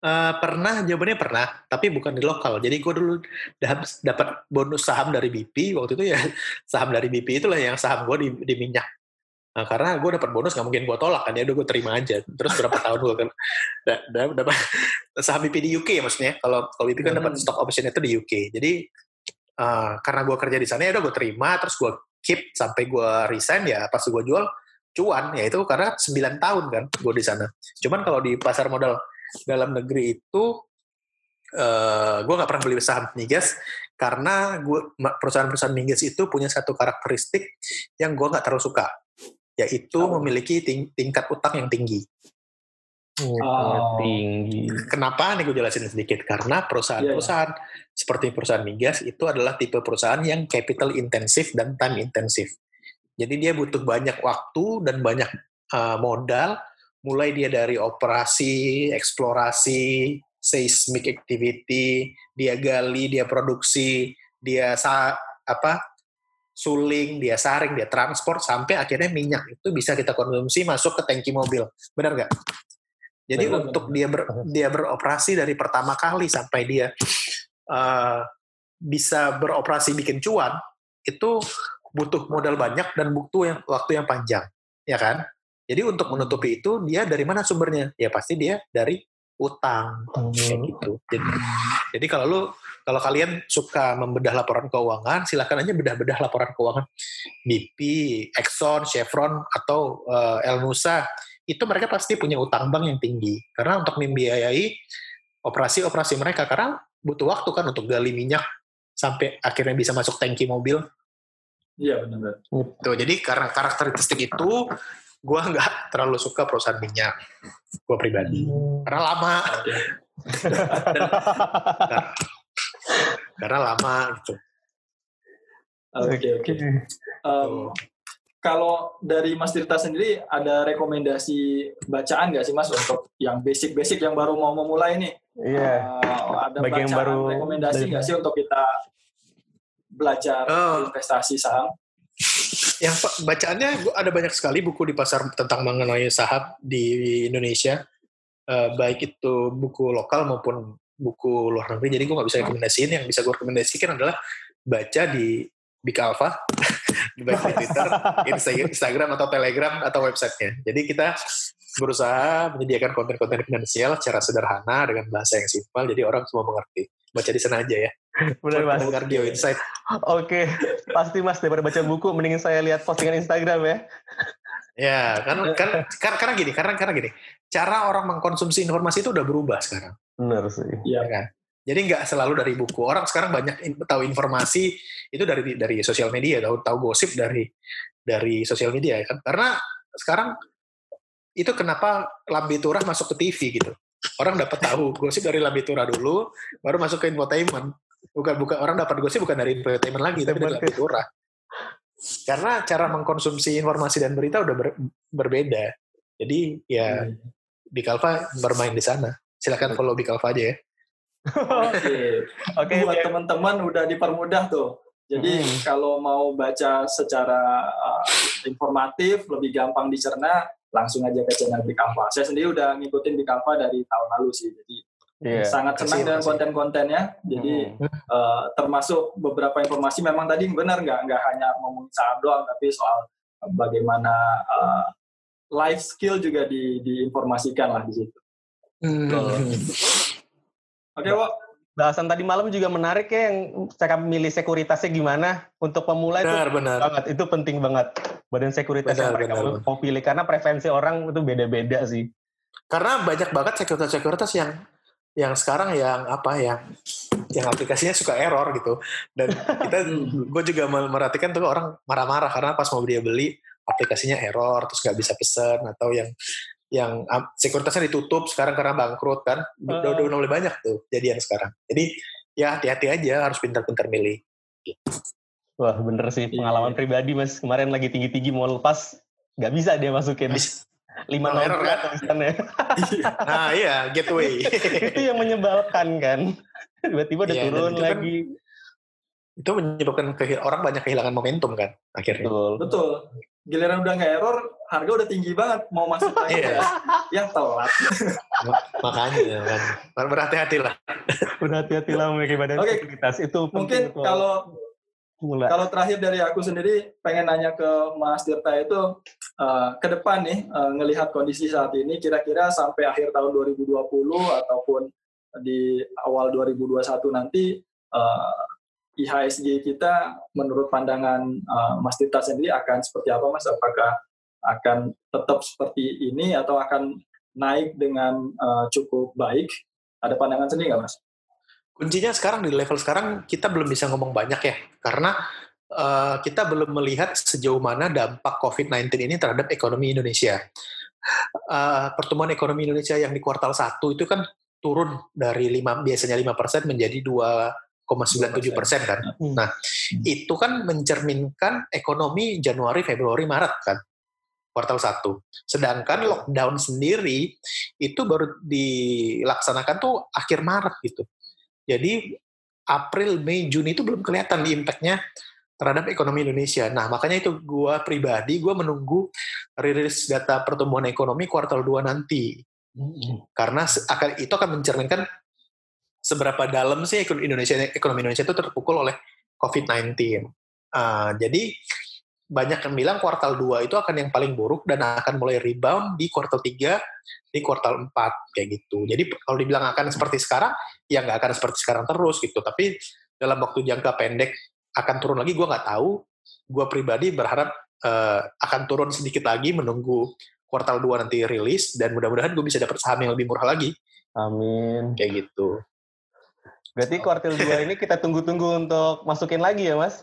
Uh, pernah, jawabannya pernah, tapi bukan di lokal. Jadi gue dulu dapat bonus saham dari BP, waktu itu ya (laughs) saham dari BP itulah yang saham gue di, di minyak. Nah, karena gue dapat bonus nggak mungkin gue tolak kan ya udah gue terima aja. Terus berapa tahun gue kan (laughs) dapat (laughs) saham BP di UK ya maksudnya. Kalau kalau BP kan dapat hmm. stock option itu di UK. Jadi uh, karena gue kerja di sana ya udah gue terima, terus gue keep sampai gue resign ya pas gue jual cuan ya itu karena 9 tahun kan gue di sana. Cuman kalau di pasar modal dalam negeri itu uh, gue nggak pernah beli saham migas karena gue perusahaan-perusahaan migas itu punya satu karakteristik yang gue nggak terlalu suka yaitu oh. memiliki ting tingkat utang yang tinggi. Oh. tinggi. Kenapa nih gue jelasin sedikit? Karena perusahaan-perusahaan yeah, yeah. seperti perusahaan migas itu adalah tipe perusahaan yang capital intensif dan time intensif. Jadi dia butuh banyak waktu dan banyak uh, modal, mulai dia dari operasi, eksplorasi, seismic activity, dia gali, dia produksi, dia sa apa suling, dia saring, dia transport sampai akhirnya minyak itu bisa kita konsumsi masuk ke tangki mobil. Benar nggak? Jadi benar, untuk benar. dia ber, dia beroperasi dari pertama kali sampai dia uh, bisa beroperasi bikin cuan itu butuh modal banyak dan butuh yang waktu yang panjang, ya kan? Jadi untuk menutupi itu dia dari mana sumbernya? Ya pasti dia dari utang kayak gitu. Jadi, jadi kalau lu kalau kalian suka membedah laporan keuangan, silakan aja bedah-bedah laporan keuangan. BP, Exxon, Chevron atau uh, El Nusa. Itu mereka pasti punya utang bank yang tinggi. Karena untuk membiayai operasi-operasi mereka karena butuh waktu kan untuk gali minyak sampai akhirnya bisa masuk tangki mobil. Iya benar. Tuh, jadi karena karakteristik itu, gue nggak terlalu suka perusahaan minyak, gue pribadi, karena lama. (laughs) Dan, karena lama gitu. Oke okay, oke. Okay. Um, kalau dari Mas Tirta sendiri ada rekomendasi bacaan nggak sih Mas untuk yang basic-basic yang baru mau memulai nih? Iya. Yeah. Uh, ada Bagi bacaan yang baru rekomendasi nggak sih untuk kita belajar oh. investasi saham? Yang bacaannya ada banyak sekali buku di pasar tentang mengenai saham di Indonesia, uh, baik itu buku lokal maupun buku luar negeri. Jadi gue nggak bisa rekomendasiin. Yang bisa gue rekomendasikan adalah baca di Big Alpha, (laughs) baik di Twitter, Instagram atau Telegram atau websitenya. Jadi kita berusaha menyediakan konten-konten finansial secara sederhana dengan bahasa yang simpel jadi orang semua mengerti. Baca di sana aja ya. Benar mas. Cardio Insight. Oke, pasti mas daripada baca buku, mending saya lihat postingan Instagram ya. Ya, kan, kan, kan karena gini, karena karena gini, cara orang mengkonsumsi informasi itu udah berubah sekarang. Benar sih. Iya kan. Jadi nggak selalu dari buku. Orang sekarang banyak tahu informasi itu dari dari sosial media, tahu tahu gosip dari dari sosial media kan. Karena sekarang itu kenapa Lambi Turah masuk ke TV gitu. Orang dapat tahu (laughs) gosip dari Lambi Turah dulu, baru masuk ke infotainment. Bukan bukan orang dapat gosip bukan dari infotainment lagi, tapi dari Lambi Turah. Karena cara mengkonsumsi informasi dan berita udah ber, berbeda. Jadi ya hmm. Bikalva bermain di sana. Silakan follow Bikalva aja ya. Oke, (laughs) oke buat teman-teman udah dipermudah tuh. Jadi hmm. kalau mau baca secara uh, informatif, lebih gampang dicerna, langsung aja ke channel Bikalva. Saya sendiri udah ngikutin Bikalva dari tahun lalu sih, jadi yeah. sangat senang dengan konten-kontennya. Jadi hmm. uh, termasuk beberapa informasi memang tadi benar nggak nggak hanya ngomong saham doang, tapi soal bagaimana uh, life skill juga di, diinformasikan lah di situ. Hmm. Oke, okay, Wak bahasan tadi malam juga menarik ya yang cara milih sekuritasnya gimana untuk pemula benar, itu benar. banget itu penting banget badan sekuritas benar, yang mereka benar. mau pilih karena preferensi orang itu beda-beda sih karena banyak banget sekuritas-sekuritas yang yang sekarang yang apa yang yang aplikasinya suka error gitu dan kita (laughs) gue juga merhatikan tuh orang marah-marah karena pas mau dia beli aplikasinya error terus nggak bisa pesen atau yang yang sekuritasnya ditutup sekarang karena bangkrut kan udah, udah mulai banyak tuh jadian sekarang. Jadi ya hati-hati aja harus pintar-pintar milih. Wah bener sih iya. pengalaman pribadi mas. Kemarin lagi tinggi-tinggi mau lepas nggak bisa dia masukin. Bis. lima error kan? nah iya gateway. Itu yang menyebalkan kan. Tiba-tiba udah iya, turun itu kan lagi. kan, itu menyebabkan orang banyak kehilangan momentum kan akhirnya. Betul. Betul giliran udah nggak error harga udah tinggi banget mau masuk (laughs) lagi. Ya yang telat. (laughs) Makanya kan berhati-hati lah berhati-hati lah memiliki badan okay. itu mungkin kalau Mulai. kalau terakhir dari aku sendiri pengen nanya ke Mas Tirta itu uh, ke depan nih uh, ngelihat kondisi saat ini kira-kira sampai akhir tahun 2020 ataupun di awal 2021 nanti uh, IHSG kita menurut pandangan uh, Mas Tita sendiri akan seperti apa Mas? Apakah akan tetap seperti ini atau akan naik dengan uh, cukup baik? Ada pandangan sendiri nggak Mas? Kuncinya sekarang di level sekarang kita belum bisa ngomong banyak ya, karena uh, kita belum melihat sejauh mana dampak COVID-19 ini terhadap ekonomi Indonesia. Uh, pertumbuhan ekonomi Indonesia yang di kuartal satu itu kan turun dari lima biasanya 5% menjadi dua 0,97 persen kan. Hmm. Nah, itu kan mencerminkan ekonomi Januari, Februari, Maret kan, kuartal satu. Sedangkan lockdown sendiri itu baru dilaksanakan tuh akhir Maret gitu. Jadi April, Mei, Juni itu belum kelihatan di impact-nya terhadap ekonomi Indonesia. Nah, makanya itu gue pribadi, gue menunggu rilis data pertumbuhan ekonomi kuartal 2 nanti. Hmm. Karena akan itu akan mencerminkan seberapa dalam sih ekonomi Indonesia ekonomi Indonesia itu terpukul oleh COVID-19. Uh, ah, jadi banyak yang bilang kuartal 2 itu akan yang paling buruk dan akan mulai rebound di kuartal 3, di kuartal 4 kayak gitu. Jadi kalau dibilang akan seperti sekarang, ya nggak akan seperti sekarang terus gitu. Tapi dalam waktu jangka pendek akan turun lagi, gue nggak tahu. Gue pribadi berharap uh, akan turun sedikit lagi menunggu kuartal 2 nanti rilis dan mudah-mudahan gue bisa dapat saham yang lebih murah lagi. Amin. Kayak gitu. Berarti kuartil 2 ini kita tunggu-tunggu untuk masukin lagi ya, Mas?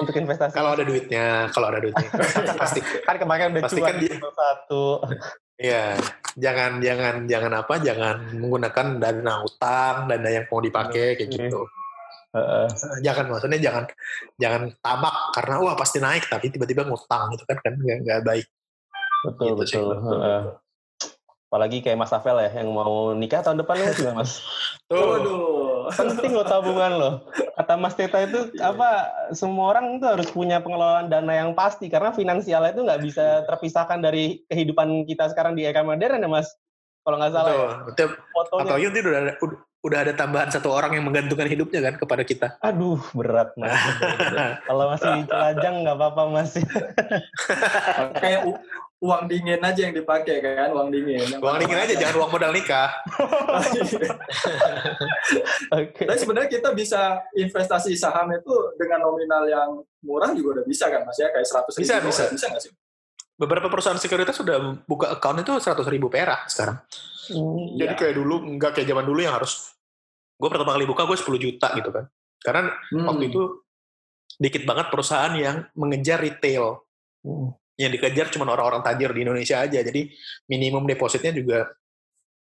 Untuk investasi. Kalau ada duitnya, kalau ada duitnya. (laughs) pasti. Kan kemarin udah cuan di satu. Iya, jangan jangan jangan apa? Jangan menggunakan dana utang, dana yang mau dipakai kayak gitu. Uh, jangan maksudnya jangan jangan tabak karena wah pasti naik tapi tiba-tiba ngutang gitu kan kan nggak baik. Betul gitu betul. Uh, apalagi kayak Mas Afel ya yang mau nikah tahun depan ya (laughs) Mas. Tuh penting loh tabungan loh. Kata Mas Teta itu apa semua orang itu harus punya pengelolaan dana yang pasti karena finansial itu nggak bisa terpisahkan dari kehidupan kita sekarang di era modern ya Mas. Kalau nggak salah. Betul. Ya. Betul. Fotonya. Apalagi nanti udah ada, udah ada tambahan satu orang yang menggantungkan hidupnya kan kepada kita. Aduh, berat mas. (laughs) Kalau masih celajang nggak apa-apa mas. (laughs) kayak uang dingin aja yang dipakai kan, uang dingin. Uang dingin aja, jangan uang modal nikah. (laughs) okay. Tapi sebenarnya kita bisa investasi saham itu dengan nominal yang murah juga udah bisa kan mas ya, kayak seratus ribu. Bisa, bisa. Bisa nggak sih? Beberapa perusahaan sekuritas sudah buka account itu seratus ribu perak sekarang. Hmm, Jadi ya. kayak dulu, nggak kayak zaman dulu yang harus, gue pertama kali buka gue 10 juta gitu kan. Karena hmm. waktu itu dikit banget perusahaan yang mengejar retail. Hmm yang dikejar cuma orang-orang tajir di Indonesia aja. Jadi minimum depositnya juga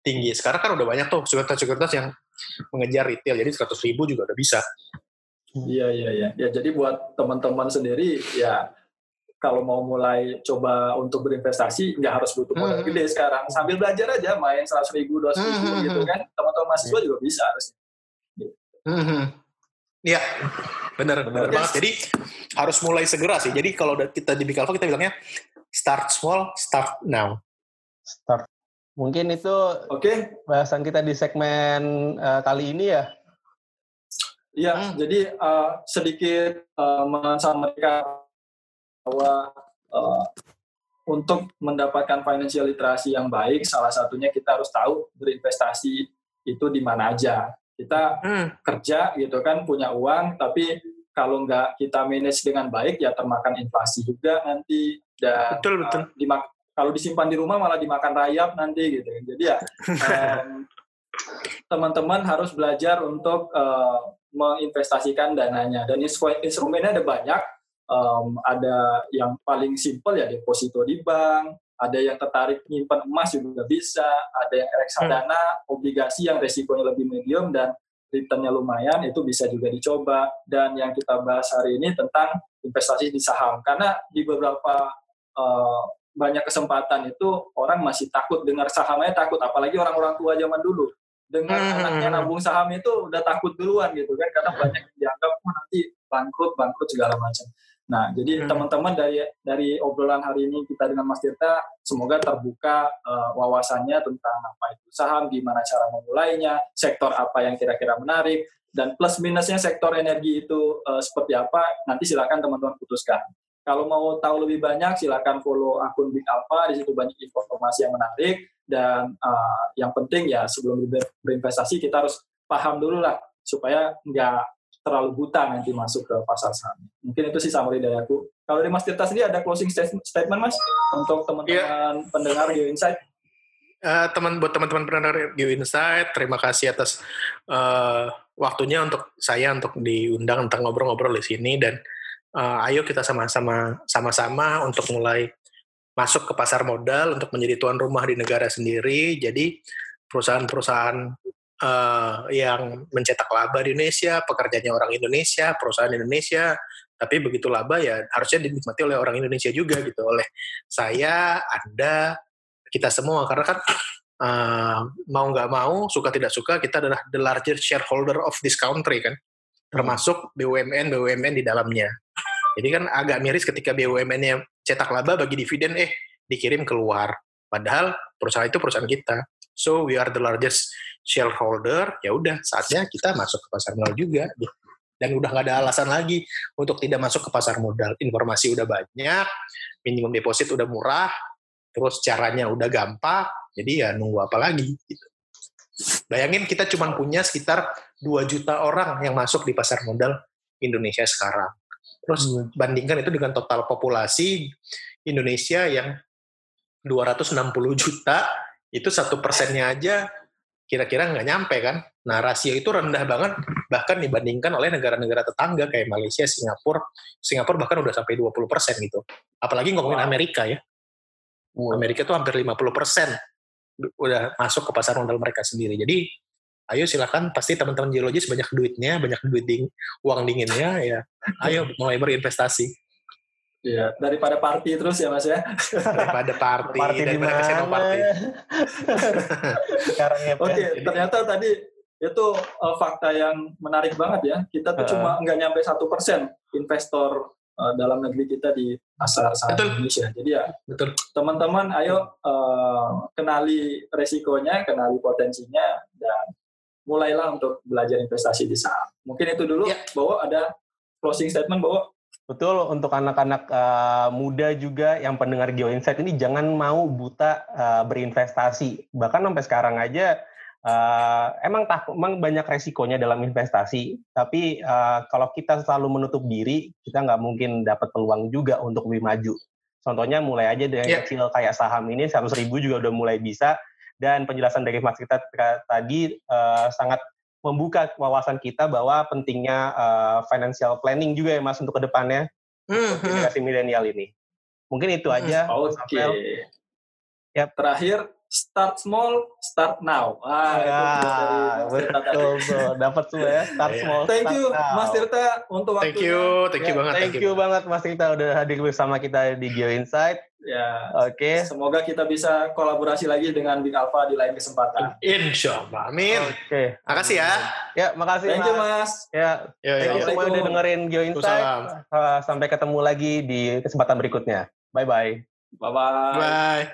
tinggi. Sekarang kan udah banyak tuh sekuritas-sekuritas yang mengejar retail, jadi 100 ribu juga udah bisa. Iya, iya, iya. Ya, jadi buat teman-teman sendiri, ya kalau mau mulai coba untuk berinvestasi, nggak harus butuh modal hmm. gede sekarang. Sambil belajar aja, main 100 ribu, 200 ribu hmm. gitu kan. Teman-teman mahasiswa juga bisa harusnya. Hmm. Iya, benar, benar banget. Jadi harus mulai segera sih. Jadi kalau kita di Big Alpha kita bilangnya start small, start now. Start. Mungkin itu oke okay. bahasan kita di segmen uh, kali ini ya. Iya, hmm. jadi uh, sedikit uh, mereka bahwa uh, untuk mendapatkan financial literasi yang baik, salah satunya kita harus tahu berinvestasi itu di mana aja. Kita hmm. kerja gitu kan, punya uang, tapi kalau nggak kita manage dengan baik ya termakan inflasi juga nanti dan betul, betul. Uh, kalau disimpan di rumah malah dimakan rayap nanti gitu jadi ya (laughs) um, teman-teman harus belajar untuk uh, menginvestasikan dananya dan instrumennya ada banyak um, ada yang paling simpel ya deposito di bank ada yang tertarik menyimpan emas juga bisa ada yang reksadana hmm. obligasi yang resikonya lebih medium dan returnnya lumayan itu bisa juga dicoba. Dan yang kita bahas hari ini tentang investasi di saham. Karena di beberapa uh, banyak kesempatan itu orang masih takut dengar sahamnya takut. Apalagi orang-orang tua zaman dulu. Dengan hmm. anaknya nabung saham itu udah takut duluan gitu kan. Karena banyak yang dianggap oh, nanti bangkrut bangkrut segala macam Nah, jadi hmm. teman-teman dari dari obrolan hari ini kita dengan Mas Tirta, semoga terbuka uh, wawasannya tentang apa itu saham, gimana cara memulainya, sektor apa yang kira-kira menarik, dan plus minusnya sektor energi itu uh, seperti apa, nanti silakan teman-teman putuskan. Kalau mau tahu lebih banyak, silakan follow akun Big Alpha, di situ banyak informasi yang menarik, dan uh, yang penting ya sebelum berinvestasi kita harus paham dulu lah, supaya nggak terlalu buta nanti masuk ke pasar saham. Mungkin itu sih summary dari aku. Kalau dari Mas Tirta sendiri ada closing statement Mas untuk teman-teman yeah. pendengar Geo Insight? Uh, teman buat teman-teman pendengar Geo Insight, terima kasih atas uh, waktunya untuk saya untuk diundang untuk ngobrol-ngobrol di sini dan uh, ayo kita sama-sama sama-sama untuk mulai masuk ke pasar modal untuk menjadi tuan rumah di negara sendiri. Jadi perusahaan-perusahaan uh, yang mencetak laba di Indonesia, pekerjaannya orang Indonesia, perusahaan Indonesia, tapi begitu laba ya harusnya dinikmati oleh orang Indonesia juga gitu, oleh saya, Anda, kita semua karena kan uh, mau nggak mau, suka tidak suka kita adalah the largest shareholder of this country kan, termasuk BUMN BUMN di dalamnya. Jadi kan agak miris ketika BUMN-nya cetak laba bagi dividen eh dikirim keluar. Padahal perusahaan itu perusahaan kita. So we are the largest shareholder, ya udah saatnya kita masuk ke pasar modal juga. Dan udah nggak ada alasan lagi untuk tidak masuk ke pasar modal. Informasi udah banyak, minimum deposit udah murah, terus caranya udah gampang, jadi ya nunggu apa lagi gitu. Bayangin kita cuma punya sekitar 2 juta orang yang masuk di pasar modal Indonesia sekarang. Terus hmm. bandingkan itu dengan total populasi Indonesia yang 260 juta, itu satu persennya aja kira-kira nggak nyampe kan. Nah rasio itu rendah banget bahkan dibandingkan oleh negara-negara tetangga kayak Malaysia, Singapura. Singapura bahkan udah sampai 20 persen gitu. Apalagi ngomongin Amerika ya. Amerika tuh hampir 50 persen udah masuk ke pasar modal mereka sendiri. Jadi ayo silakan pasti teman-teman geologis banyak duitnya, banyak duit ding, uang dinginnya ya. Ayo mulai berinvestasi. Iya, daripada party terus ya Mas ya. Daripada party, party daripada casino party. Sekarang ya. Oke, okay, ternyata tadi itu uh, fakta yang menarik banget ya. Kita tuh uh. cuma nggak nyampe satu persen investor uh, dalam negeri kita di pasar saham Indonesia. Jadi ya, betul. Teman-teman, ayo uh, kenali resikonya, kenali potensinya, dan mulailah untuk belajar investasi di saham. Mungkin itu dulu. Ya. Bahwa ada closing statement bahwa Betul untuk anak-anak uh, muda juga yang pendengar Geo Insight ini jangan mau buta uh, berinvestasi. Bahkan sampai sekarang aja uh, emang tak emang banyak resikonya dalam investasi. Tapi uh, kalau kita selalu menutup diri, kita nggak mungkin dapat peluang juga untuk lebih maju. Contohnya mulai aja dari yeah. kecil kayak saham ini 100 ribu juga udah mulai bisa dan penjelasan dari Mas kita tadi uh, sangat membuka wawasan kita bahwa pentingnya uh, financial planning juga ya Mas untuk ke depannya mm-hmm. generasi milenial ini. Mungkin itu aja. Oke. Okay. Yep. Terakhir start small, start now. Ah, ya, itu betul, betul. Dapat semua ya. Start iya. small. Thank you, now. Mas Tirta, untuk waktunya. Thank you, thank you ya, banget. Thank, thank you, you banget, Mas Tirta, udah hadir bersama kita di Geo Insight. Ya. Oke. Okay. Semoga kita bisa kolaborasi lagi dengan Big Alpha di lain kesempatan. Insya Allah, amin. Oke. Okay. Makasih ya. Ya, makasih Thank mas. you, Mas. Ya, ya, ya, ya. semua udah dengerin Geo Insight. Sampai ketemu lagi di kesempatan berikutnya. Bye-bye. Bye-bye. Bye.